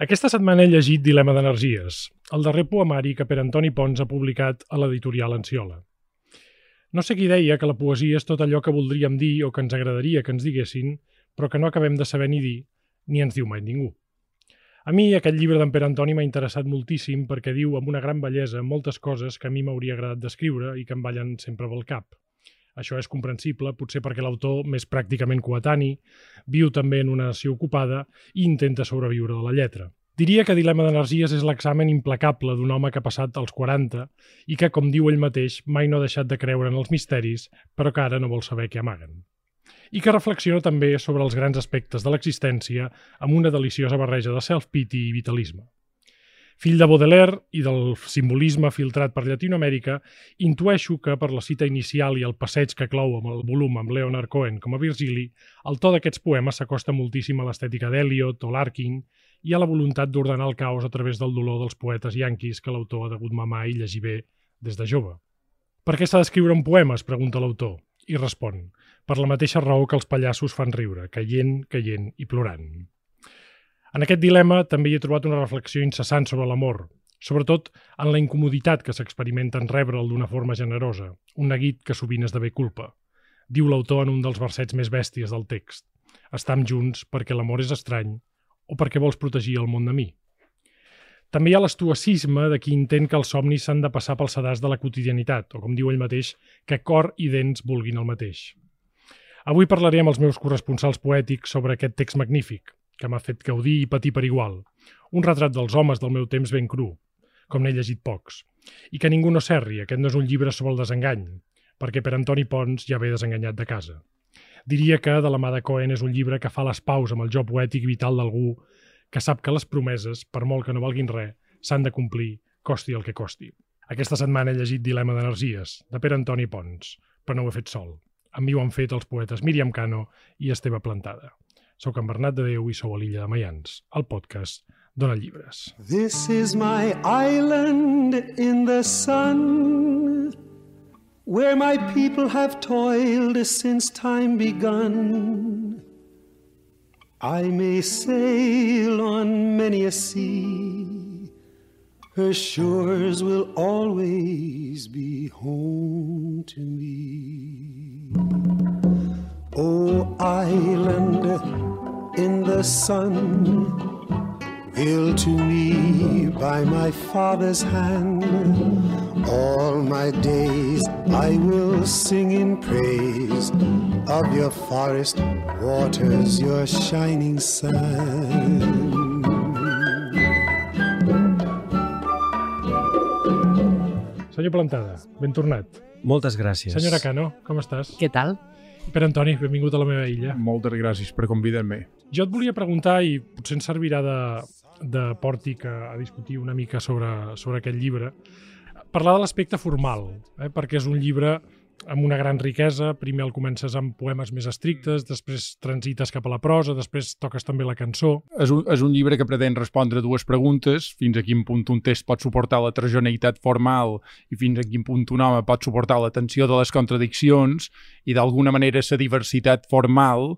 Aquesta setmana he llegit Dilema d'Energies, el darrer poemari que Pere Antoni Pons ha publicat a l'editorial Enciola. No sé qui deia que la poesia és tot allò que voldríem dir o que ens agradaria que ens diguessin, però que no acabem de saber ni dir, ni ens diu mai ningú. A mi aquest llibre d'en Pere Antoni m'ha interessat moltíssim perquè diu amb una gran bellesa moltes coses que a mi m'hauria agradat d'escriure i que em ballen sempre pel cap. Això és comprensible, potser perquè l'autor, més pràcticament coetani, viu també en una nació ocupada i intenta sobreviure de la lletra. Diria que Dilema d'Energies és l'examen implacable d'un home que ha passat als 40 i que, com diu ell mateix, mai no ha deixat de creure en els misteris, però que ara no vol saber què amaguen. I que reflexiona també sobre els grans aspectes de l'existència amb una deliciosa barreja de self-pity i vitalisme. Fill de Baudelaire i del simbolisme filtrat per Llatinoamèrica, intueixo que per la cita inicial i el passeig que clou amb el volum amb Leonard Cohen com a Virgili, el to d'aquests poemes s'acosta moltíssim a l'estètica d'Eliot o Larkin i a la voluntat d'ordenar el caos a través del dolor dels poetes yanquis que l'autor ha degut mamar i llegir bé des de jove. Per què s'ha d'escriure un poema? es pregunta l'autor, i respon, per la mateixa raó que els pallassos fan riure, caient, caient i plorant. En aquest dilema també hi he trobat una reflexió incessant sobre l'amor, sobretot en la incomoditat que s'experimenta en rebre'l d'una forma generosa, un neguit que sovint esdevé culpa. Diu l'autor en un dels versets més bèsties del text. Estam junts perquè l'amor és estrany o perquè vols protegir el món de mi. També hi ha l'estuacisme de qui entén que els somnis s'han de passar pel sedàs de la quotidianitat, o com diu ell mateix, que cor i dents vulguin el mateix. Avui parlaré amb els meus corresponsals poètics sobre aquest text magnífic, que m'ha fet gaudir i patir per igual. Un retrat dels homes del meu temps ben cru, com n'he llegit pocs. I que ningú no serri, aquest no és un llibre sobre el desengany, perquè per Antoni Pons ja ve desenganyat de casa. Diria que De la mà de Cohen és un llibre que fa les paus amb el joc poètic vital d'algú que sap que les promeses, per molt que no valguin res, s'han de complir, costi el que costi. Aquesta setmana he llegit Dilema d'Energies, de Pere Antoni Pons, però no ho he fet sol. Amb mi ho han fet els poetes Míriam Cano i Esteve Plantada. Soc en Bernat de Déu i sou a l'illa de Mayans, el podcast Dona Llibres. This is my island in the sun Where my people have toiled since time begun I may sail on many a sea Her shores will always be home to me Oh, island in the sun, built to me by my father's hand. All my days I will sing in praise of your forest waters, your shining sun. Senyor Plantada, ben tornat. Moltes gràcies. Senyora Cano, com estàs? Què tal? Pere Antoni, benvingut a la meva illa. Moltes gràcies per convidar-me. Jo et volia preguntar, i potser ens servirà de, de pòrtic a, a discutir una mica sobre, sobre aquest llibre, parlar de l'aspecte formal, eh? perquè és un llibre amb una gran riquesa, primer el comences amb poemes més estrictes, després transites cap a la prosa, després toques també la cançó. És un, és un llibre que pretén respondre dues preguntes, fins a quin punt un text pot suportar la trajoneïtat formal i fins a quin punt un home pot suportar la tensió de les contradiccions i d'alguna manera la diversitat formal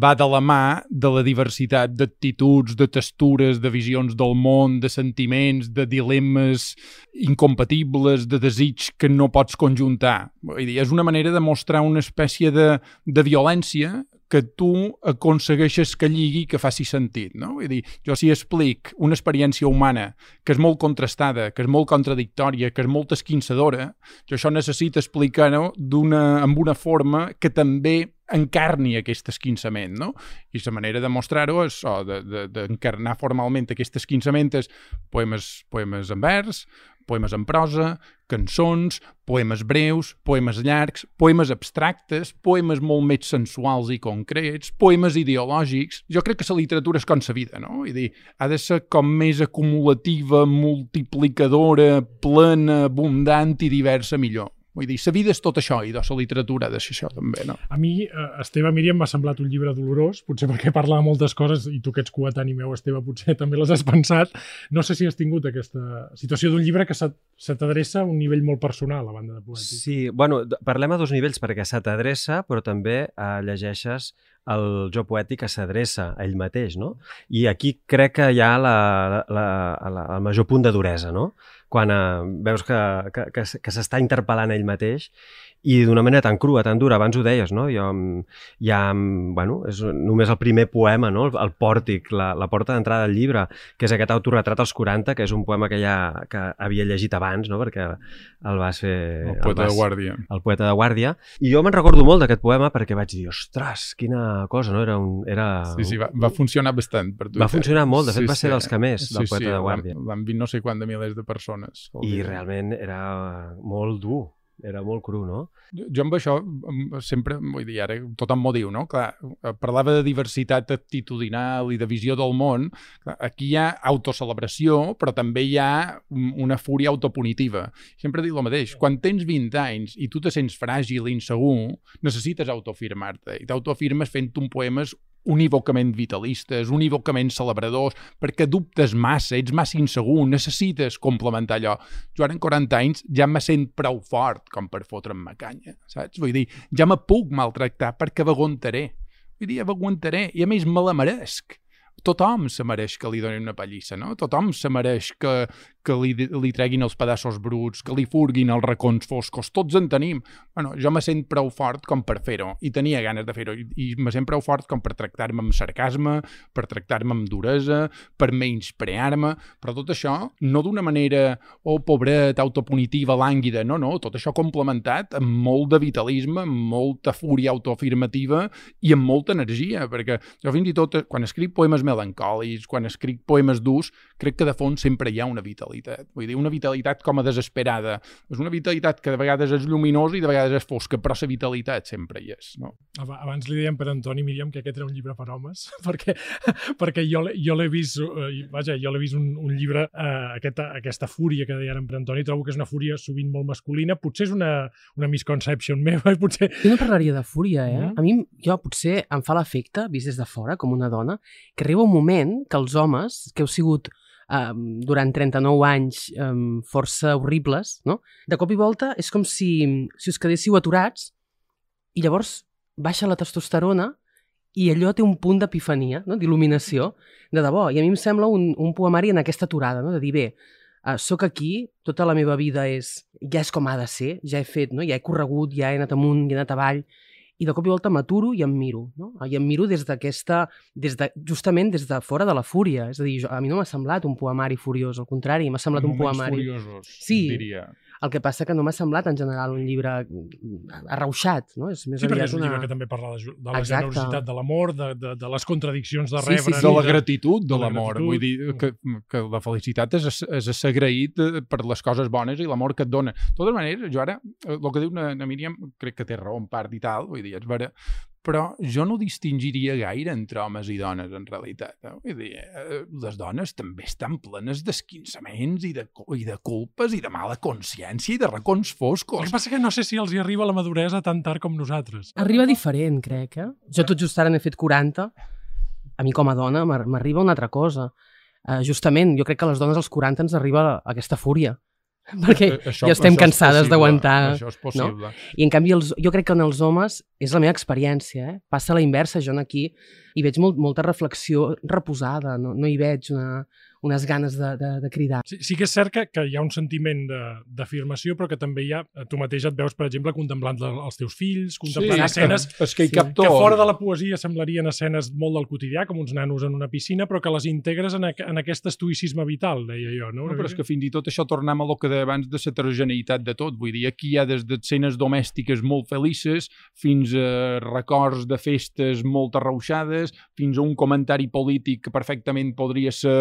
va de la mà de la diversitat d'actituds, de textures, de visions del món, de sentiments, de dilemes incompatibles, de desig que no pots conjuntar. Vull dir, és una manera de mostrar una espècie de, de violència que tu aconsegueixes que lligui, que faci sentit, no? Vull dir, jo si explic una experiència humana que és molt contrastada, que és molt contradictòria, que és molt esquinçadora, jo això necessito explicar-ho amb una forma que també encarni aquest esquinçament, no? I la manera de mostrar-ho és oh, d'encarnar de, de, formalment aquest esquinçament és poemes, poemes en vers, poemes en prosa, cançons, poemes breus, poemes llargs, poemes abstractes, poemes molt més sensuals i concrets, poemes ideològics. Jo crec que la literatura és com la vida, no? Vull dir, ha de ser com més acumulativa, multiplicadora, plena, abundant i diversa millor Vull dir, la vida és tot això i de la literatura ha de ser això també, no? A mi, eh, Esteve Míriam, m'ha semblat un llibre dolorós, potser perquè parla de moltes coses i tu que ets coetani meu, Esteve, potser també les has pensat. No sé si has tingut aquesta situació d'un llibre que se, se t'adreça a un nivell molt personal, a banda de poètic. Sí, bueno, parlem a dos nivells, perquè se t'adreça, però també eh, llegeixes el jo poètic que s'adreça a ell mateix, no? I aquí crec que hi ha la, la, la, la, el major punt de duresa, no? Quan eh, veus que, que, que, que s'està interpel·lant ell mateix i d'una manera tan crua, tan dura, abans ho deies, no? Jo, mm, hi ha, mm, bueno, és només el primer poema, no? El, el pòrtic, la, la porta d'entrada del llibre, que és aquest autorretrat als 40, que és un poema que ja que havia llegit abans, no? Perquè el vas fer... El poeta vas, de guàrdia. el poeta de guàrdia. I jo me'n recordo molt d'aquest poema perquè vaig dir, ostres, quina cosa, no? Era un... Era Sí, sí, va, va funcionar bastant per tu. Va funcionar molt, de fet va ser dels que més, del poeta de van- guàrdia. Van vir no sé quant de milers de persones. el I realment era molt dur, era molt cru, no? Jo amb això em- sempre, vull dir, ara tothom m'ho diu, no? Clar, eh, parlava de diversitat actitudinal i de visió del món. Clar, aquí hi ha autocelebració, però també hi ha un- una fúria autopunitiva. Sempre dic el mateix, quan tens 20 anys i tu te sents fràgil i insegur, necessites autoafirmar-te. I t'autoafirmes fent un poemes unívocament vitalistes, unívocament celebradors, perquè dubtes massa, ets massa insegur, necessites complementar allò. Jo ara en 40 anys ja me sent prou fort com per fotre'm canya, saps? Vull dir, ja me puc maltractar perquè m'aguantaré. Vull dir, m'aguantaré i a més me la meresc. Tothom se mereix que li donin una pallissa, no? Tothom se mereix que, que li, li treguin els pedaços bruts, que li furguin els racons foscos. Tots en tenim. Bueno, jo me sent prou fort com per fer-ho i tenia ganes de fer-ho i, i me sent prou fort com per tractar-me amb sarcasme, per tractar-me amb duresa, per menysprear-me, però tot això no d'una manera, oh, pobret, autopunitiva, lànguida, no, no, tot això complementat amb molt de vitalisme, amb molta fúria autoafirmativa i amb molta energia, perquè jo fins i tot, quan escric poemes melancòlics, quan escric poemes durs, crec que de fons sempre hi ha una vitalitat. Vull dir, una vitalitat com a desesperada. És una vitalitat que de vegades és lluminosa i de vegades és fosca, però la vitalitat sempre hi és, no? Ab- Abans li dèiem per Antoni Míriam que aquest era un llibre per homes, perquè, perquè jo, l'he- jo l'he vist, eh, vaja, jo l'he vist un, un llibre, eh, aquesta, aquesta fúria que deia ara en per Antoni, trobo que és una fúria sovint molt masculina, potser és una, una misconception meva, i potser... Jo no parlaria de fúria, eh? Mhm. A mi, jo potser em fa l'efecte, vist des de fora, com una dona, que arriba un moment que els homes, que heu sigut eh, durant 39 anys eh, força horribles, no? de cop i volta és com si, si us quedéssiu aturats i llavors baixa la testosterona i allò té un punt d'epifania, no? d'il·luminació, de debò. I a mi em sembla un, un poemari en aquesta aturada, no? de dir, bé, uh, sóc aquí, tota la meva vida és, ja és com ha de ser, ja he fet, no? ja he corregut, ja he anat amunt, ja he anat avall, i de cop i volta m'aturo i em miro, no? I em miro des d'aquesta, des de, justament des de fora de la fúria. És a dir, jo, a mi no m'ha semblat un poemari furiós, al contrari, m'ha semblat un Moments poemari... furiosos, Sí. diria. El que passa que no m'ha semblat en general un llibre mm, arrauxat, no? És més Sí, perquè aviat és un una... llibre que també parla de, de la Exacte. generositat de l'amor, de, de, de les contradiccions de Sí, sí, rebre... sí. de la gratitud de de la l'amor. Vull dir que, que la felicitat és, és ser agraït eh, per les coses bones i l'amor que et dona. De totes maneres, jo ara, eh, el que diu na, na Míriam, crec que té raó en part i tal, vull dir, és vera, però jo no distingiria gaire entre homes i dones, en realitat. Eh? Vull dir, eh, les dones també estan plenes d'esquinçaments i, de, i de culpes i de mala consciència i de racons El foscos. que passa que no sé si els hi arriba la maduresa tan tard com nosaltres. Arriba diferent, crec, eh? Jo tot just ara n'he fet 40. A mi com a dona m'ar- m'arriba una altra cosa. Uh, justament, jo crec que a les dones als 40 ens arriba aquesta fúria. Perquè Eh, això- ja estem això cansades d'aguantar, Això és possible. I en canvi, els, jo crec que en els homes, és la meva experiència, eh? passa a la inversa. Jo aquí hi veig molt, molta reflexió reposada, no, no hi veig una, unes ganes de, de, de cridar. Sí, sí que és cert que, que hi ha un sentiment de- d'afirmació, però que també hi ha... Tu mateix et veus, per exemple, contemplant la- els teus fills, contemplant Sí, escenes és que hi que fora de la poesia semblarien escenes molt del quotidià, com uns nanos en una piscina, però que les integres en, aqu en aquest estoicisme vital, deia jo. No? No, però és que fins i tot això tornem a lo que deia abans de l'heterogeneïtat de tot. Vull dir, aquí hi ha des d'escenes domèstiques molt felices fins a records de festes molt arrauxades, fins a un comentari polític que perfectament podria ser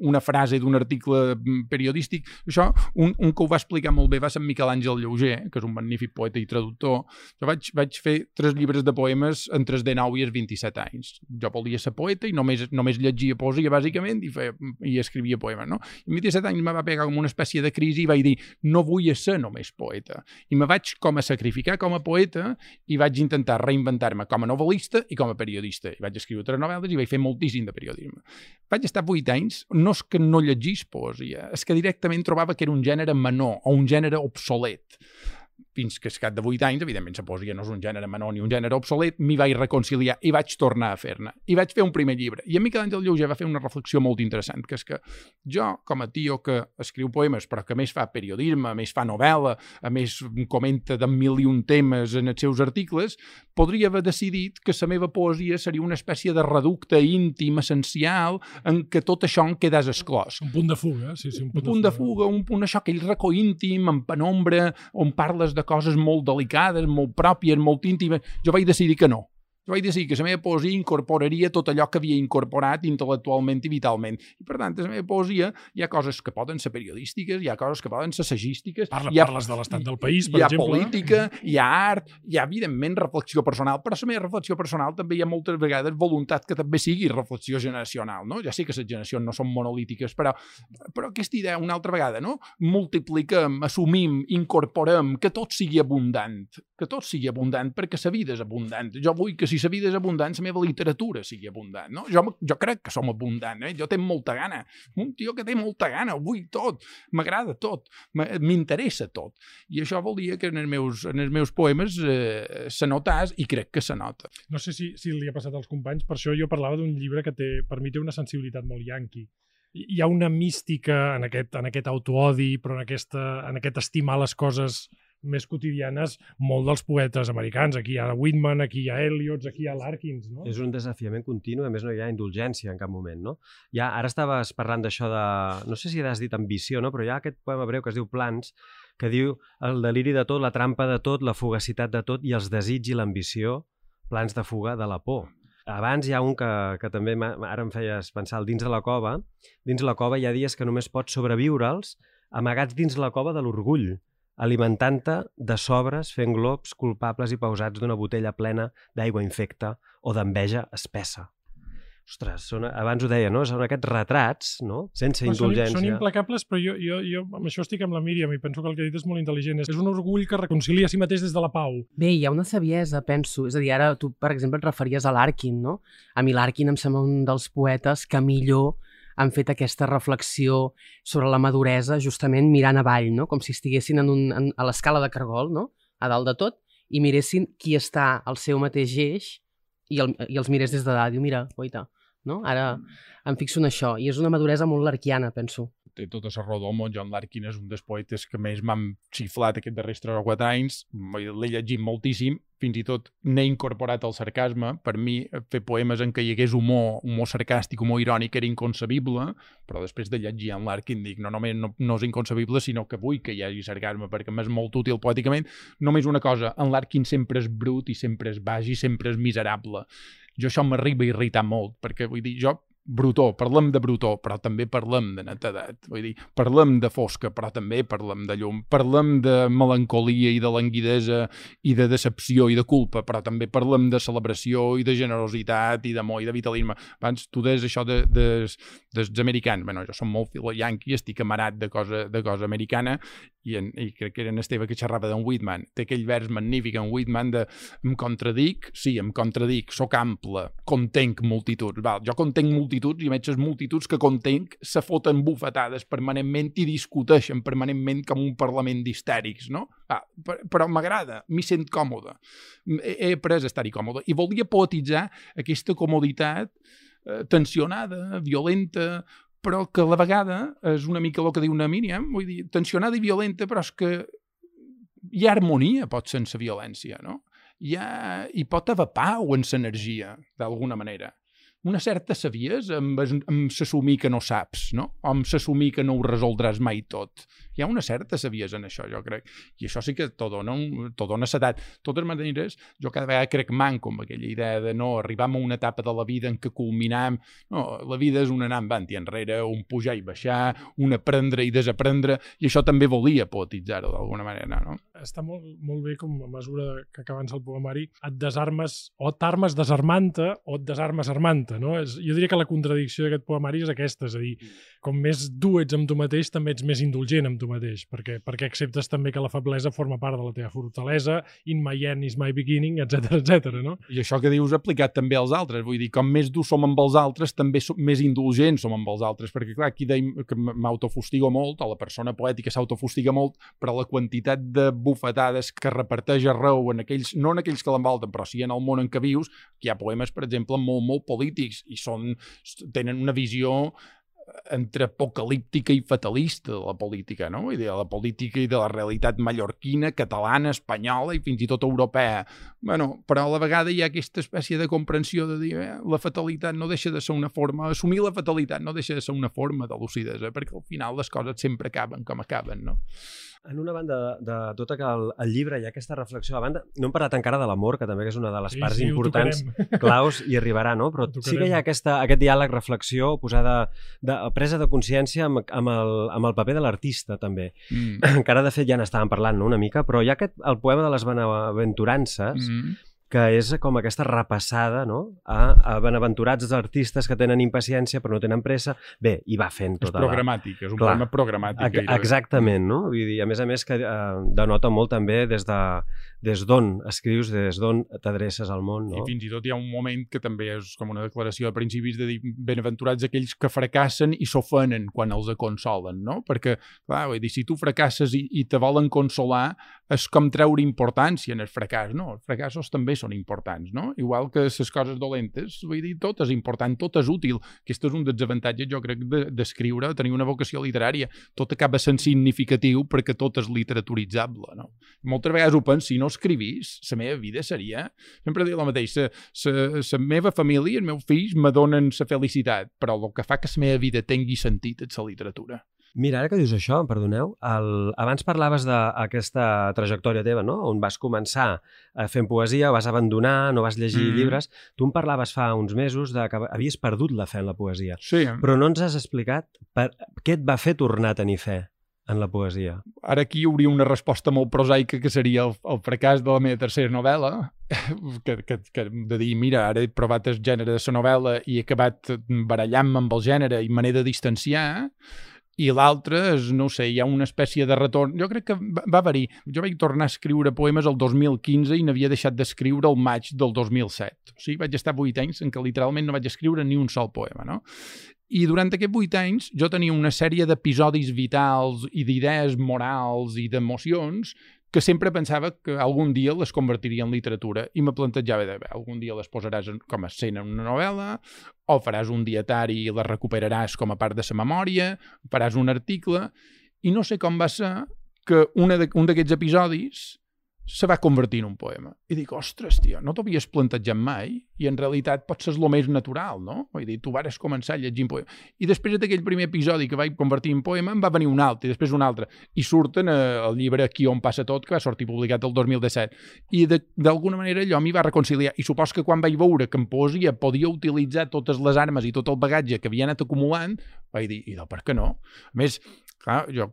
una frase d'un article periodístic. Això, un, un que ho va explicar molt bé va ser Miquel Àngel Lleuger, que és un magnífic poeta i traductor. Jo vaig, vaig fer tres llibres de poemes entre els 19 i els 27 anys. Jo volia ser poeta i només, només llegia poesia, bàsicament, i, feia, i escrivia poemes, no? I amb 27 anys me va pegar com una espècie de crisi i vaig dir, no vull ser només poeta. I me vaig com a sacrificar com a poeta i vaig intentar reinventar-me com a novel·lista i com a periodista. I vaig escriure tres novel·les i vaig fer moltíssim de periodisme. Vaig estar vuit anys, no és que no llegís poesia, és que directament trobava que era un gènere menor o un gènere obsolet fins que, escat de 8 anys, evidentment la poesia no és un gènere menor ni un gènere obsolet, m'hi vaig reconciliar i vaig tornar a fer-ne. I vaig fer un primer llibre. I en Miquel Àngel Lleuger va fer una reflexió molt interessant, que és que jo, com a tio que escriu poemes, però que més fa periodisme, a més fa novel·la, a més comenta de mil i un temes en els seus articles, podria haver decidit que la meva poesia seria una espècie de reducte íntim, essencial, en què tot això en quedés esclòs. Un punt de fuga, sí, sí. Un punt, un punt de, fuga. de fuga, un punt això, aquell racó íntim, en penombra, on parles de coses molt delicades, molt pròpies, molt íntimes. Jo vaig decidir que no vaig decidir que la meva poesia incorporaria tot allò que havia incorporat intel·lectualment i vitalment. I, per tant, a la meva poesia hi ha coses que poden ser periodístiques, hi ha coses que poden ser sagístiques... Parla, hi ha, parles de l'estat del país, per hi ha exemple. política, hi ha art, hi ha, evidentment, reflexió personal, però la meva reflexió personal també hi ha moltes vegades voluntat que també sigui reflexió generacional, no? Ja sé que les generacions no són monolítiques, però, però aquesta idea, una altra vegada, no? Multipliquem, assumim, incorporem, que tot sigui abundant, que tot sigui abundant, perquè la vida és abundant. Jo vull que si la vida és abundant, la meva literatura sigui abundant. No? Jo, jo crec que som abundant, eh? jo tinc molta gana. Un tio que té molta gana, ho vull tot, m'agrada tot, m'interessa tot. I això volia que en els meus, en els meus poemes eh, se notàs i crec que se nota. No sé si, si li ha passat als companys, per això jo parlava d'un llibre que té, per mi té una sensibilitat molt yanqui. Hi ha una mística en aquest, en aquest autoodi, però en, aquesta, en aquest estimar les coses més quotidianes molt dels poetes americans. Aquí hi ha Whitman, aquí hi ha Eliot, aquí hi ha Larkins, no? És un desafiament continu, a més no hi ha indulgència en cap moment, no? Ja, ara estaves parlant d'això de... No sé si has dit ambició, no? Però hi ha aquest poema breu que es diu Plans, que diu el deliri de tot, la trampa de tot, la fugacitat de tot i els desig i l'ambició, plans de fuga de la por. Abans hi ha un que, que també ara em feies pensar, el dins de la cova. Dins la cova hi ha dies que només pots sobreviure'ls amagats dins la cova de l'orgull, alimentant-te de sobres fent globs culpables i pausats d'una botella plena d'aigua infecta o d'enveja espessa. Ostres, són, abans ho deia, no? Són aquests retrats, no? Sense però indulgència. Són, són implacables, però jo, jo, jo amb això estic amb la Míriam i penso que el que ha dit és molt intel·ligent. És un orgull que reconcilia a si mateix des de la pau. Bé, hi ha una saviesa, penso. És a dir, ara tu, per exemple, et referies a l'Arkin, no? A mi l'Arkin em sembla un dels poetes que millor han fet aquesta reflexió sobre la maduresa justament mirant avall, no? com si estiguessin en un, en, a l'escala de Cargol, no? a dalt de tot, i miressin qui està al seu mateix eix i, el, i els mirés des de dalt. Diu, mira, oita, no? ara em fixo en això. I és una maduresa molt larquiana, penso té tota la món. John Larkin és un dels poetes que més m'han xiflat aquests darrers 3 o 4 anys. L'he llegit moltíssim, fins i tot n'he incorporat el sarcasme. Per mi, fer poemes en què hi hagués humor, humor sarcàstic, humor irònic, era inconcebible, però després de llegir en Larkin dic, no només no, no és inconcebible, sinó que vull que hi hagi sarcasme, perquè m'és molt útil poèticament. Només una cosa, en Larkin sempre és brut i sempre és baix i sempre és miserable. Jo això m'arriba a irritar molt, perquè vull dir, jo brutó, parlem de brutó, però també parlem de netedat. Vull dir, parlem de fosca, però també parlem de llum. Parlem de melancolia i de languidesa i de decepció i de culpa, però també parlem de celebració i de generositat i d'amor i de vitalisme. Abans tu deies això de, de, dels americans. Bueno, jo som molt filo yanqui, estic amarat de cosa, de cosa americana i, en, i crec que era en Esteve que xerrava d'en Whitman. Té aquell vers magnífic en Whitman de em contradic, sí, em contradic, sóc ample, contenc multituds. Val, jo contenc multituds i veig les multituds que contenc se foten bufetades permanentment i discuteixen permanentment com un parlament d'histèrics, no? Ah, però m'agrada, m'hi sent còmode. He, he après a estar-hi còmode. I volia poetitzar aquesta comoditat eh, tensionada, violenta, però que a la vegada és una mica el que diu una Míriam, vull dir, tensionada i violenta, però és que hi ha harmonia, pot sense violència, no? Hi, ha, hi pot haver pau en l'energia, d'alguna manera. Una certa savies amb, amb s'assumir que no saps, no? O amb s'assumir que no ho resoldràs mai tot. Hi ha una certa savies en això, jo crec. I això sí que t'ho dona, un, dona sedat. De totes maneres, jo cada vegada crec manco amb aquella idea de no arribar a una etapa de la vida en què culminam... No, la vida és un anar avant i enrere, un pujar i baixar, un aprendre i desaprendre, i això també volia poetitzar-ho d'alguna manera, no? Està molt, molt bé com a mesura que avança el poemari et desarmes o t'armes desarmant-te o et desarmes armant-te, no? És, jo diria que la contradicció d'aquest poemari és aquesta, és a dir, com més dur ets amb tu mateix, també ets més indulgent amb tu mateix, perquè, perquè acceptes també que la feblesa forma part de la teva fortalesa, in my end is my beginning, etc etc. no? I això que dius aplicat també als altres, vull dir, com més dur som amb els altres, també som, més indulgents som amb els altres, perquè clar, aquí deim que m'autofustigo molt, o la persona poètica s'autofustiga molt, però la quantitat de bufetades que reparteix arreu, en aquells, no en aquells que l'envolten, però sí en el món en què vius, que hi ha poemes, per exemple, molt, molt polítics i són, tenen una visió entre apocalíptica i fatalista de la política, no? Vull dir, la política i de la realitat mallorquina, catalana, espanyola i fins i tot europea. bueno, però a la vegada hi ha aquesta espècie de comprensió de dir eh, la fatalitat no deixa de ser una forma, assumir la fatalitat no deixa de ser una forma de lucidesa, perquè al final les coses sempre acaben com acaben, no? En una banda de, de tota que el, el llibre hi ha aquesta reflexió. A banda, no hem parlat encara de l'amor, que també és una de les Sí, parts sí, importants, claus, i arribarà, no? Però sí que hi ha aquesta, aquest diàleg, reflexió, posada, de, presa de consciència amb, amb, el, amb el paper de l'artista, també. Mm. Encara, de fet, ja n'estàvem parlant no? una mica, però hi ha aquest, el poema de les benaventurances, Mm. Que és com aquesta repassada no? a, a benaventurats artistes que tenen impaciència però no tenen pressa. Bé, i va fent És tota la... programàtic, és un Clar. poema programàtic. Gairebé. Exactament, no? Vull dir, a més a més que eh, denota molt també des de des d'on escrius, des d'on t'adreces al món, no? I fins i tot hi ha un moment que també és com una declaració de principis de dir benaventurats aquells que fracassen i s'ofenen quan els consolen, no? Perquè, clar, vull dir, si tu fracasses i, i te volen consolar, és com treure importància en el fracàs, no? Els fracassos també són importants, no? Igual que les coses dolentes, vull dir, tot és important, tot és útil. Aquest és un dels avantatges, jo crec, de- d'escriure, de tenir una vocació literària. Tot acaba sent significatiu perquè tot és literaturitzable, no? Moltes vegades ho penso, si no escrivís, la meva vida seria... Sempre dic el mateix, la meva família, els meus fills, me donen la felicitat, però el que fa que la meva vida tingui sentit és la literatura. Mira, ara que dius això, em perdoneu, el... abans parlaves d'aquesta trajectòria teva, no? on vas començar eh, fent poesia, vas abandonar, no vas llegir Mhm. llibres. Tu em parlaves fa uns mesos de que havies perdut la fe en la poesia, Sí, però no ens has explicat per... què et va fer tornar a tenir fe en la poesia. ara aquí hi hauria una resposta molt prosaica que seria el, el fracàs de la meva tercera novel·la, que, que, que de dir, mira, ara he provat el gènere de la novel·la i he acabat barallant-me amb el gènere i me n'he de distanciar, i l'altre no ho sé, hi ha una espècie de retorn. Jo crec que va, va haver-hi. Jo vaig tornar a escriure poemes el 2015 i n'havia deixat d'escriure el maig del 2007. O sigui, vaig estar vuit anys en què literalment no vaig escriure ni un sol poema, no? I durant aquests vuit anys jo tenia una sèrie d'episodis vitals i d'idees morals i d'emocions que sempre pensava que algun dia les convertiria en literatura i me plantejava de bé, algun dia les posaràs en, com a escena en una novel·la o faràs un dietari i les recuperaràs com a part de la memòria, faràs un article i no sé com va ser que una de, un d'aquests episodis se va convertir en un poema. I dic, ostres, tio, no t'ho havies plantejat mai? I en realitat pot ser el més natural, no? Vull dir, tu vares començar llegint poema. I després d'aquell primer episodi que vaig convertir en poema, em va venir un altre, i després un altre. I surten eh, el llibre Aquí on passa tot, que va sortir publicat el 2017. I d'alguna manera allò m'hi va reconciliar. I supos que quan vaig veure que en poesia podia utilitzar totes les armes i tot el bagatge que havia anat acumulant, vaig dir, i per què no? A més, clar, jo,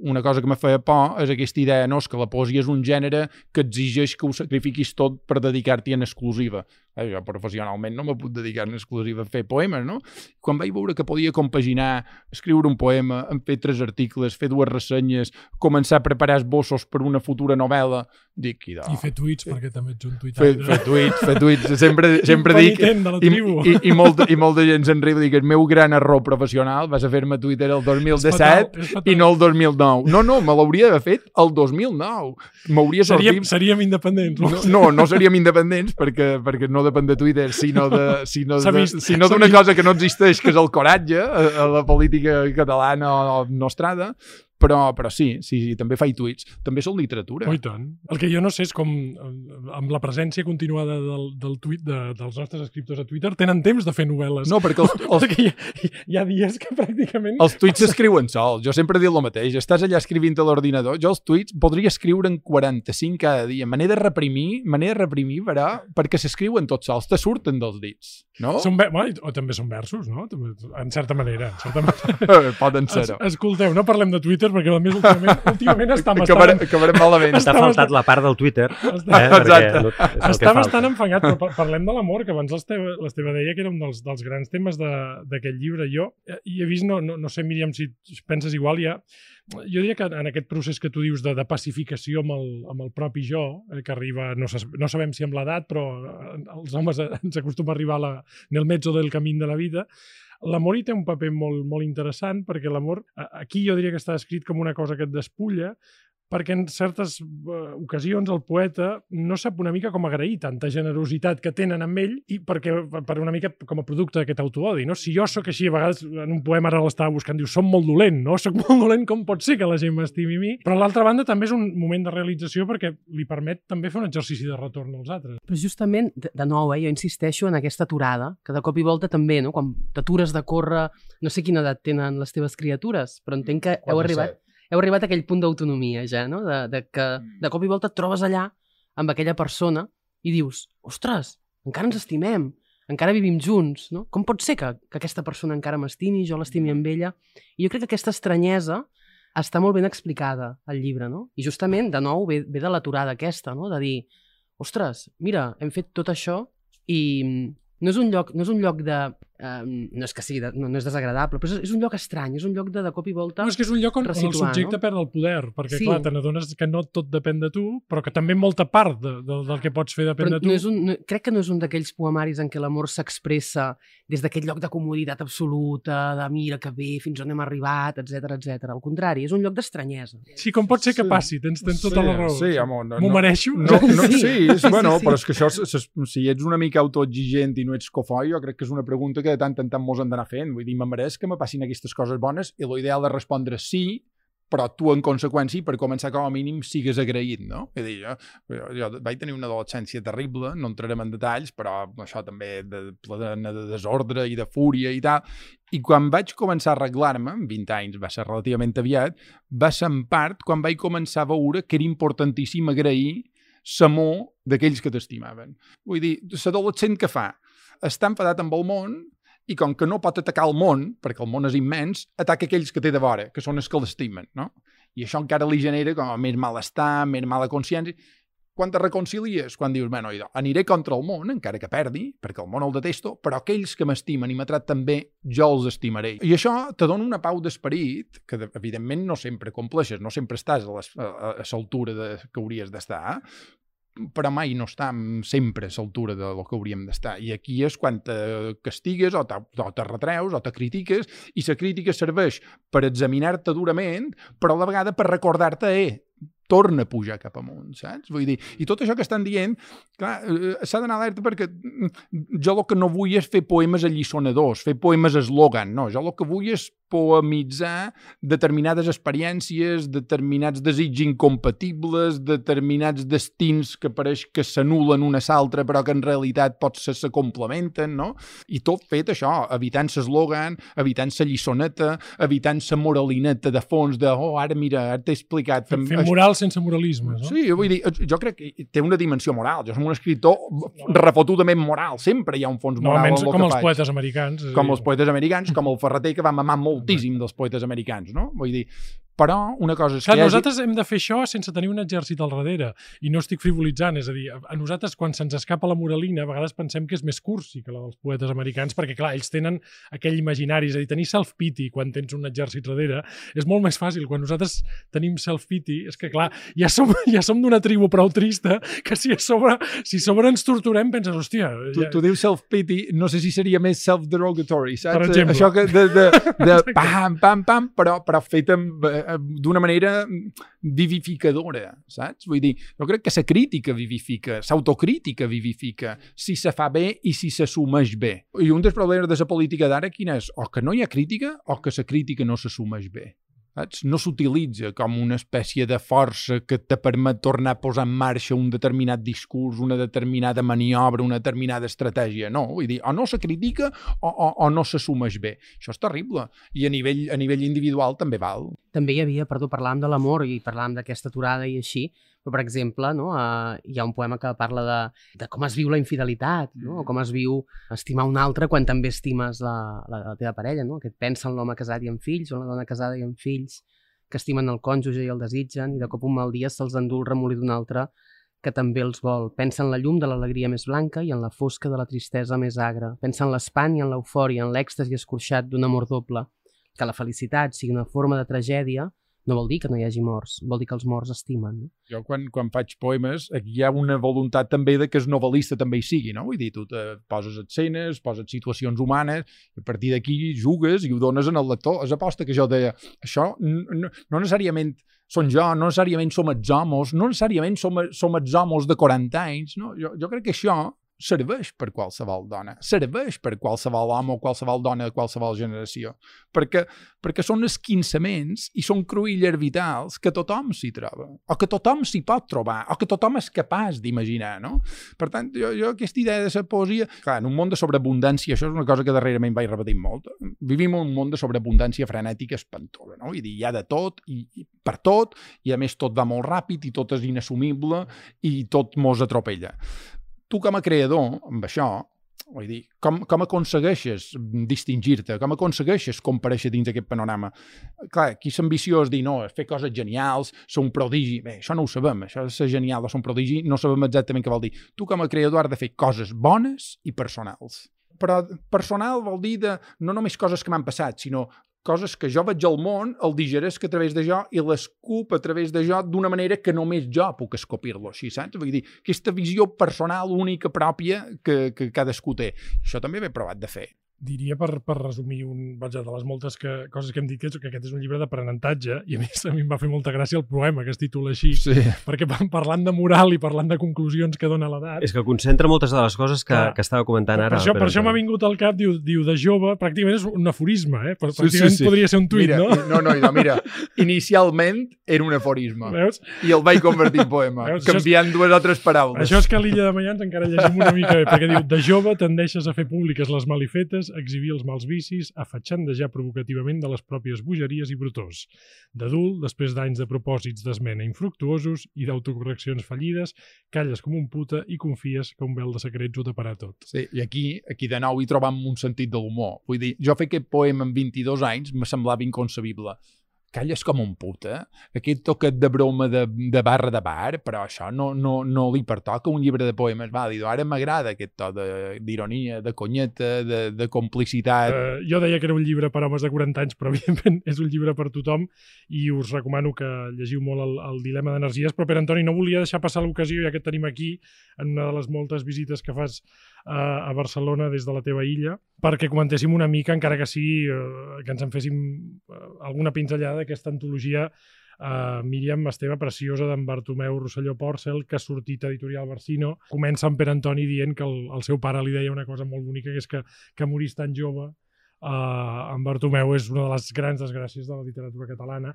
una cosa que me feia por és aquesta idea, no, és que la poesia és un gènere que exigeix que ho sacrifiquis tot per dedicar-t'hi en exclusiva. Eh, jo professionalment no me puc dedicar en exclusiva a fer poemes, no? Quan vaig veure que podia compaginar, escriure un poema, en fer tres articles, fer dues ressenyes, començar a preparar esbossos per una futura novel·la, dic, idò, I fer tuits, perquè també ets un fer, tuitaire. fer tuits, fer tuits, sempre, sempre dic, i, i, i, molta, i molta gent se'n riu, dic, el meu gran error professional va ser fer-me Twitter el 2017 fatal, fatal. i no el 2009. No, no, me l'hauria d'haver fet el 2009. M'hauria Seríem, sortit... seríem independents. No, no, no seríem independents perquè, perquè no depèn de Twitter, sinó de, sinó d'una vist. cosa que no existeix, que és el coratge a, a la política catalana o nostrada, Però, però sí, sí, sí, també faig tuits. També són literatura. Oh, tant. El que jo no sé és com, eh, amb la presència continuada del, del tuit de, dels nostres escriptors a Twitter, tenen temps de fer novel·les. No, perquè els, els, Perquè hi, ha, hi ha dies que pràcticament... els tuits s'escriuen sols. Jo sempre dit el mateix. Estàs allà escrivint a l'ordinador. Jo els tuits podria escriure en 45 cada dia. Me n'he de reprimir, me n'he de reprimir, però, perquè s'escriuen tots sols. Te surten dels dits, no? Són bueno, o també són versos, no? En certa manera. En certa manera. Poden Es, ser-ho. escolteu, no parlem de Twitter perquè a més últimament, últimament està Acabarem, bastant, acabarem malament. T'ha faltat la part del Twitter. Eh? està, Exacte. No, el que està bastant enfangat, però par- parlem de l'amor, que abans l'Esteve deia que era un dels, dels grans temes de- d'aquest llibre. Jo eh, hi he vist, no, no, no sé, Míriam, si penses igual, ja, jo diria que en aquest procés que tu dius de, de pacificació amb el, amb el propi jo, eh, que arriba, no, sa- no sabem si amb l'edat, però eh, els homes eh, ens acostuma a arribar a la, nel mezzo del camí de la vida, L'amor hi té un paper molt, molt interessant perquè l'amor, aquí jo diria que està escrit com una cosa que et despulla, perquè en certes eh, ocasions el poeta no sap una mica com agrair tanta generositat que tenen amb ell i perquè per una mica com a producte d'aquest autoodi. No? Si jo sóc així, a vegades en un poema ara l'estava buscant, diu, som molt dolent, no? Soc molt dolent, com pot ser que la gent m'estimi a mi? Però l'altra banda també és un moment de realització perquè li permet també fer un exercici de retorn als altres. Però justament, de, de nou, eh, jo insisteixo en aquesta aturada, que de cop i volta també, no? quan t'atures de córrer, no sé quina edat tenen les teves criatures, però entenc que heu arribat, heu arribat a aquell punt d'autonomia ja, no? de, de que de cop i volta et trobes allà amb aquella persona i dius, ostres, encara ens estimem, encara vivim junts, no? Com pot ser que, que aquesta persona encara m'estimi, jo l'estimi amb ella? I jo crec que aquesta estranyesa està molt ben explicada al llibre, no? I justament, de nou, ve, ve de l'aturada aquesta, no? De dir, ostres, mira, hem fet tot això i mm, no és un lloc, no és un lloc de... Um, no és que sigui, de, no, no és desagradable, però és, és un lloc estrany, és un lloc de, de cop i volta... No, és que és un lloc on, on el subjecte no? perd el poder, perquè Sí. clar, te n'adones que no tot depèn de tu, però que també molta part de, de, del que pots fer depèn Però de tu. no és un, no, crec que no és un d'aquells poemaris en què l'amor s'expressa des d'aquest lloc de comoditat absoluta, de mira que bé, fins on hem arribat, etc etc. Al contrari, és un lloc d'estranyesa. Sí, com pot ser que Sí. passi? Tens, tens tota la raó. Sí, home, no, M'ho no, mereixo? No, no, Sí. sí, és, Sí, bueno, sí, sí. però és que això, si ets una mica autoexigent i no ets cofoi, jo crec que és una pregunta que de tant en tant mos hem d'anar fent. Vull dir, me mereix que me passin aquestes coses bones i l'ideal de respondre sí, però tu, en conseqüència, per començar com a mínim, sigues agraït, no? Vull dir, jo, jo, vaig tenir una adolescència terrible, no entrarem en detalls, però això també de plena de desordre i de fúria i tal. I quan vaig començar a arreglar-me, amb 20 anys, va ser relativament aviat, va ser en part quan vaig començar a veure que era importantíssim agrair l'amor d'aquells que t'estimaven. Vull dir, l'adolescent que fa? Està enfadat amb el món i com que no pot atacar el món, perquè el món és immens, ataca aquells que té de vora, que són els que l'estimen, no? I això encara li genera com a més malestar, més mala consciència. Quan te reconcilies? Quan dius, bueno, idò, aniré contra el món, encara que perdi, perquè el món el detesto, però aquells que m'estimen i me tracten bé, jo els estimaré. I això te dona una pau d'esperit, que de- evidentment no sempre compleixes, no sempre estàs a l'altura de, que hauries d'estar, però mai no estem sempre a l'altura de lo que hauríem d'estar. I aquí és quan te castigues o te, o te retreus o te critiques i la crítica serveix per examinar-te durament, però a la vegada per recordar-te, eh, torna a pujar cap amunt, saps? Vull dir, i tot això que estan dient, clar, eh, s'ha d'anar alerta perquè mm, jo el que no vull és fer poemes allisonadors, fer poemes eslògan, no, jo el que vull és poemitzar determinades experiències, determinats desigs incompatibles, determinats destins que pareix que s'anulen una a l'altra però que en realitat potser se complementen, no? I tot fet això, evitant l'eslògan, evitant la lliçoneta, evitant la moralineta de fons de, oh, ara mira, ara t'he explicat... Fem- fem moral sense moralismes, no? Sí, vull dir, jo crec que té una dimensió moral. Jo som un escriptor refotudament moral. Sempre hi ha un fons No, moral almenys en el com que els faig. poetes americans. Com dir, els poetes americans, com el Ferreter, que va mamar moltíssim dels poetes americans, no? Vull dir, però una cosa és Clar, que hi hagi... nosaltres hem de fer això sense tenir un exèrcit al darrere. I no estic frivolitzant, és a dir, a nosaltres quan se'ns escapa la moralina, a vegades pensem que és més cursi que la dels poetes americans, perquè clar, ells tenen aquell imaginari, és a dir, tenir self-pity quan tens un exèrcit darrere és molt més fàcil. Quan nosaltres tenim self-pity, és que clar, ja som, ja som d'una tribu prou trista que si a sobre, si a sobre ens torturem, penses, hòstia... Tu, Ja... tu dius self-pity, no sé si seria més self-derogatory, saps? Per exemple. Això que de, de, de pam, pam, pam, però, però fet amb, eh, d'una manera vivificadora, saps? Vull dir, jo crec que la crítica vivifica, l'autocrítica vivifica, si se fa bé i si s'assumeix bé. I un dels problemes de la política d'ara quin és? O que no hi ha crítica o que la crítica no s'assumeix bé. Saps? no s'utilitza com una espècie de força que te permet tornar a posar en marxa un determinat discurs, una determinada maniobra, una determinada estratègia. No, vull dir, o no se critica o, o, o no s'assumeix bé. Això és terrible. I a nivell, a nivell individual també val. També hi havia, perdó, parlàvem de l'amor i parlàvem d'aquesta aturada i així, però, per exemple, no, uh, hi ha un poema que parla de, de com es viu la infidelitat, no? o com es viu estimar un altre quan també estimes la, la, la teva parella, no? que et pensa en l'home casat i amb fills, o en la dona casada i amb fills, que estimen el cònjuge i el desitgen, i de cop un mal dia se'ls endú el remolí d'un altre que també els vol. Pensa en la llum de l'alegria més blanca i en la fosca de la tristesa més agra. Pensa en l'espant i en l'eufòria, en l'èxtasi escorxat d'un amor doble. Que la felicitat sigui una forma de tragèdia no vol dir que no hi hagi morts, vol dir que els morts estimen. No? Jo quan, quan faig poemes, aquí hi ha una voluntat també de que el novel·lista també hi sigui, no? Vull dir, tu te poses escenes, poses situacions humanes, i a partir d'aquí jugues i ho dones en el lector. És aposta que jo deia, això no, no necessàriament són jo, no necessàriament som els homes, no necessàriament som, som els homes de 40 anys, no? Jo, jo crec que això serveix per qualsevol dona, serveix per qualsevol home o qualsevol dona de qualsevol generació, perquè, perquè són esquinçaments i són cruïlles vitals que tothom s'hi troba, o que tothom s'hi pot trobar, o que tothom és capaç d'imaginar, no? Per tant, jo, jo aquesta idea de la poesia, clar, en un món de sobreabundància, això és una cosa que darrerament vaig repetint molt, vivim un món de sobreabundància frenètica espantosa, no? Vull dir, hi ha de tot, i, i per tot, i a més tot va molt ràpid, i tot és inassumible, i tot mos atropella tu com a creador, amb això, vull dir, com, com aconsegueixes distingir-te, com aconsegueixes compareixer dins aquest panorama? Clar, qui és ambiciós dir, no, fer coses genials, ser un prodigi, bé, això no ho sabem, això de ser genial o ser un prodigi, no sabem exactament què vol dir. Tu com a creador has de fer coses bones i personals però personal vol dir de no només coses que m'han passat, sinó coses que jo veig al món, el digeresc a través de jo i l'escup a través de jo d'una manera que només jo puc escopir-lo així, saps? Vull dir, aquesta visió personal única, pròpia, que, que cadascú té. Això també m'he provat de fer diria per, per resumir un, vaja, de les moltes que, coses que hem dit que, que aquest és un llibre d'aprenentatge i a més a mi em va fer molta gràcia el poema que es titula així sí. perquè parlant de moral i parlant de conclusions que dona l'edat és que concentra moltes de les coses que, Clar, que estava comentant ara per això, per això m'ha vingut al cap diu, diu de jove, pràcticament és un aforisme eh? pràcticament sí, sí, sí. podria ser un tuit mira, no? no, no, no, mira inicialment era un aforisme Veus? i el vaig convertir en poema Veus? canviant és... dues altres paraules això és que a l'Illa de Mayans encara llegim una mica bé perquè diu de jove tendeixes a fer públiques les malifetes, exhibir els mals vicis, afatxandejar provocativament de les pròpies bogeries i brutors. D'adult, després d'anys de propòsits d'esmena infructuosos i d'autocorreccions fallides, calles com un puta i confies que un vel de secrets ho taparà tot. Sí, i aquí, aquí de nou hi trobam un sentit de l'humor. Vull dir, jo fer aquest poema amb 22 anys me semblava inconcebible calles com un puta, aquest toquet de broma de, de barra de bar, però això no, no, no li pertoca un llibre de poemes vàlid. Ara m'agrada aquest to d'ironia, de, de conyeta, de, de complicitat. Uh, jo deia que era un llibre per homes de 40 anys, però evidentment és un llibre per tothom i us recomano que llegiu molt el, el Dilema d'Energies, però Pere Antoni, no volia deixar passar l'ocasió, ja que tenim aquí en una de les moltes visites que fas a, Barcelona des de la teva illa, perquè comentéssim una mica, encara que sigui, eh, que ens en féssim eh, alguna pinzellada d'aquesta antologia uh, Míriam Esteve Preciosa d'en Bartomeu Rosselló Porcel, que ha sortit a Editorial Barsino. Comença amb Pere Antoni dient que el, el seu pare li deia una cosa molt bonica, que és que, que morís tan jove Uh, en Bartomeu és una de les grans desgràcies de la literatura catalana.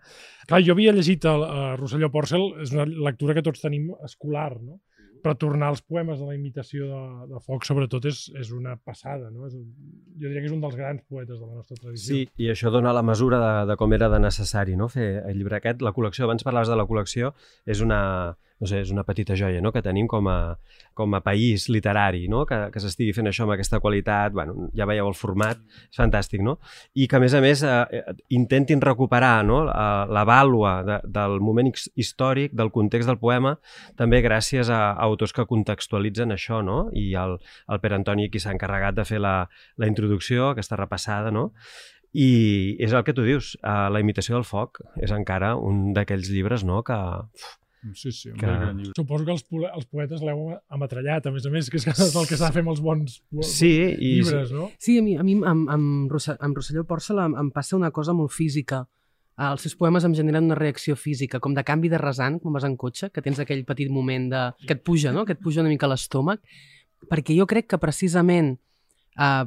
Clar, jo havia llegit el, uh, Rosselló Porcel, és una lectura que tots tenim escolar, no? Però tornar als poemes de la imitació de, de Foc, sobretot, és, és una passada. No? És jo diria que és un dels grans poetes de la nostra tradició. Sí, i això dona la mesura de, de com era de necessari no? fer el llibre aquest. La col·lecció, abans parlaves de la col·lecció, és una, no sé, és una petita joia no? que tenim com a, com a país literari, no? que, que s'estigui fent això amb aquesta qualitat, bueno, ja veieu el format, és fantàstic, no? I que, a més a més, eh, eh intentin recuperar no? la vàlua de, del moment històric, del context del poema, també gràcies a, a autors que contextualitzen això, no? I el, el Pere Antoni, qui s'ha encarregat de fer la, la introducció, aquesta repassada, no? I és el que tu dius, eh, la imitació del foc és encara un d'aquells llibres no? que uf, Sí, sí, un que... gran llibre. Suposo que els, els poetes l'heu ametrallat, a més a més, que és el que s'ha de fer amb els bons sí, i... llibres, no? Sí, a mi, a mi amb, amb, amb Rosselló Porcel em, em passa una cosa molt física. Els seus poemes em generen una reacció física, com de canvi de rasant, quan vas en cotxe, que tens aquell petit moment de... que et puja, no? que et puja una mica l'estómac, perquè jo crec que precisament uh,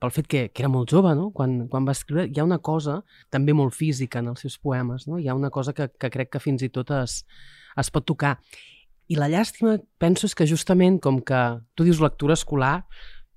pel fet que, que era molt jove, no? Quan, quan va escriure, hi ha una cosa també molt física en els seus poemes, no? Hi ha una cosa que, que crec que fins i tot es, es pot tocar. I la llàstima, penso, és que justament com que tu dius lectura escolar,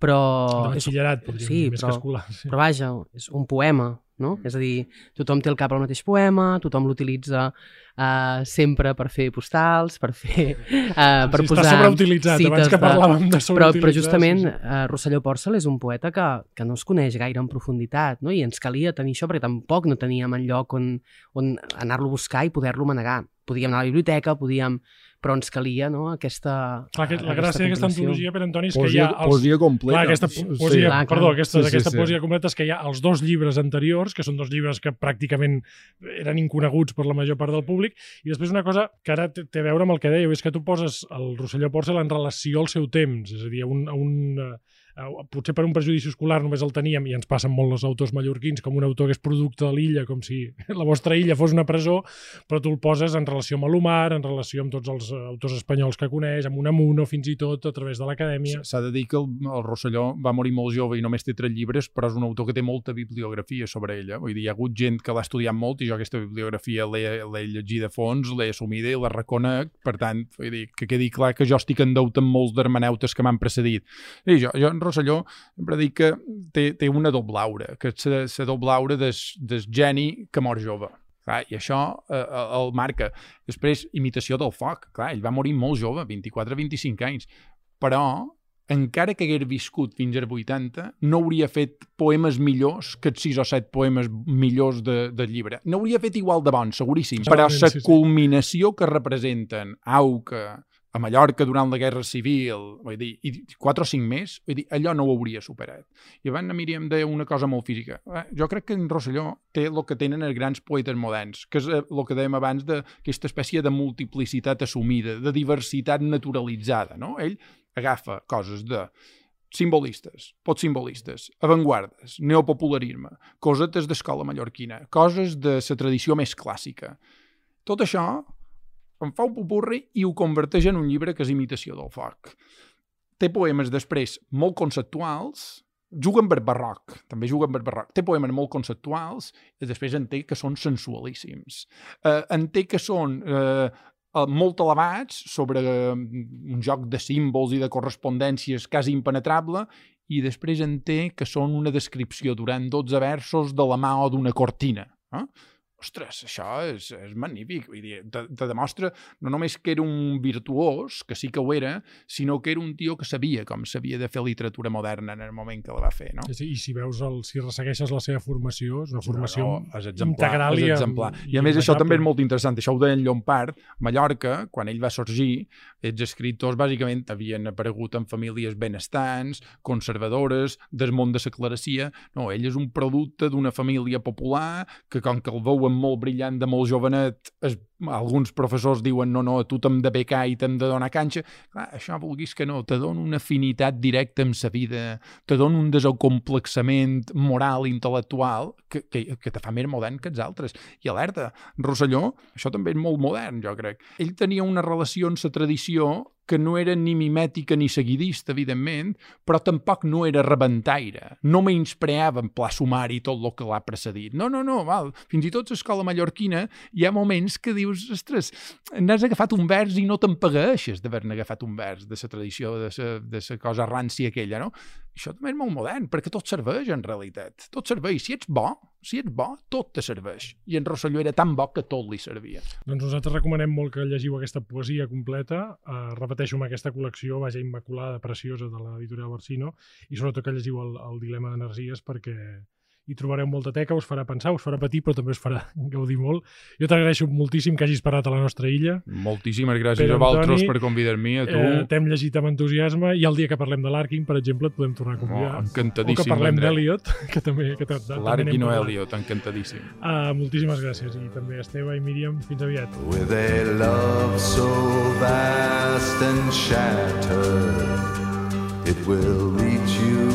però... De batxillerat, podríem sí, dir, més però, que escolar. Sí. Però vaja, és un poema, no? És a dir, tothom té el cap al mateix poema, tothom l'utilitza uh, sempre per fer postals, per fer... Uh, per sí, posar està sobreutilitzat, abans que parlàvem de però, sobreutilitzar. però justament sí, sí. uh, Rosselló Porcel és un poeta que, que no es coneix gaire en profunditat, no? i ens calia tenir això perquè tampoc no teníem enlloc on, on anar-lo a buscar i poder-lo manegar. Podíem anar a la biblioteca, podíem... però ens calia no? aquesta Clar, que la gràcia d'aquesta antologia, per Antoni, és que hi ha... Els... poesia completa. Clar, aquesta Sí. poesia, clar. perdó, aquesta, Sí, sí, aquesta sí. poesia completa és que hi ha els dos llibres anteriors, que són dos llibres que pràcticament eren inconeguts per la major part del públic, i després una cosa que ara té, té a veure amb el que dèieu, és que tu poses el Rosselló Porcel en relació al seu temps, és a dir, a un, a un, eh, a- potser per un prejudici escolar només el teníem, i ens passen molt els autors mallorquins, com un autor que és producte de l'illa, com si la vostra illa fos una presó, però tu el poses en relació amb l'Omar, en relació amb tots els eh, autors espanyols que coneix, amb un Amuno, fins i tot, a través de l'acadèmia. S'ha de dir que el, el Rosselló va morir molt jove i només té tres llibres, però és un autor que té molta bibliografia sobre ella. Vull dir, hi ha hagut gent que l'ha estudiat molt i jo aquesta bibliografia l'he llegit a fons, l'he assumida i la reconec. Per tant, vull dir, que quedi clar que jo estic en deute amb molts d'hermeneutes que m'han precedit. I jo, jo Rosselló sempre dic que té, té una doble aura, que és la, doble aura des, des geni que mor jove. Clar, I això eh, el marca. Després, imitació del foc. Clar, ell va morir molt jove, 24-25 anys. Però, encara que hagués viscut fins als 80, no hauria fet poemes millors que els 6 o 7 poemes millors de, del llibre. No hauria fet igual de bons, seguríssim. Però la sí, sí. culminació que representen Auca, a Mallorca durant la Guerra Civil, vull dir, i 4 o 5 més, vull dir, allò no ho hauria superat. I abans Míriam deia una cosa molt física. Eh, Jo crec que en Rosselló té el que tenen els grans poetes moderns, que és eh, el que dèiem abans d'aquesta espècie de multiplicitat assumida, de diversitat naturalitzada. No? Ell agafa coses de simbolistes, postsimbolistes, avantguardes, neopopularisme, cosetes d'escola mallorquina, coses de la tradició més clàssica. Tot això en fa un pupurri i ho converteix en un llibre que és imitació del foc. Té poemes després molt conceptuals, amb el barroc, també amb el barroc. Té poemes molt conceptuals i després en té que són sensualíssims. Eh, en té que són eh, eh, molt elevats sobre eh, un joc de símbols i de correspondències quasi impenetrable i després en té que són una descripció durant 12 versos de la mà o d'una cortina. Eh? Ostres, això és, és magnífic. Vull dir, te, te demostra no només que era un virtuós, que sí que ho era, sinó que era un tio que sabia com s'havia de fer literatura moderna en el moment que la va fer, no? I si veus, el, si ressegueixes la seva formació, és una formació No, és exemplar, integral és exemplar. i I a més això també és molt interessant. Això ho deia en Llompart. Mallorca, quan ell va sorgir, els escriptors bàsicament havien aparegut en famílies benestants, conservadores, del món de la clerecia. No, ell és un producte d'una família popular que com que el veuen molt brillant de molt jovenet, es, alguns professors diuen no, no, tu t'hem de becar i t'hem de donar canxa. Clar, això vulguis que no, te dona una afinitat directa amb sa vida, te dona un desacomplexament moral, intel·lectual, que, que, que te fa més modern que els altres. I alerta, Rosselló, això també és molt modern, jo crec. Ell tenia una relació amb la tradició que no era ni mimètica ni seguidista, evidentment, però tampoc no era rebentaire. No menyspreava en pla sumari tot el que l'ha precedit. No, no, no, val. Fins i tot a l'escola mallorquina hi ha moments que dius, ostres, n'has agafat un vers i no t'empagueixes d'haver-ne agafat un vers de la tradició, de la cosa rància aquella, no? Això també és molt modern, perquè tot serveix en realitat. Tot serveix. Si ets bo, si ets bo, tot te serveix. I en Rosselló era tan bo que tot li servia. Doncs nosaltres recomanem molt que llegiu aquesta poesia completa. Uh, repeteixo amb aquesta col·lecció, vaja, immaculada, preciosa, de l'editorial Barsino, i sobretot que llegiu el, el dilema d'energies perquè hi trobareu molta teca, us farà pensar, us farà patir, però també us farà gaudir molt. Jo t'agraeixo moltíssim que hagis parat a la nostra illa. Moltíssimes gràcies Pere a vosaltres per convidar-me, a tu. Eh, T'hem llegit amb entusiasme i el dia que parlem de l'Arkin, per exemple, et podem tornar a convidar. Oh, o encantadíssim, que parlem d'Eliot, que també... Que no parlat. Elliot, encantadíssim. Uh, moltíssimes gràcies i també a Esteve i Míriam, fins aviat. With a love so vast and shattered, it will reach you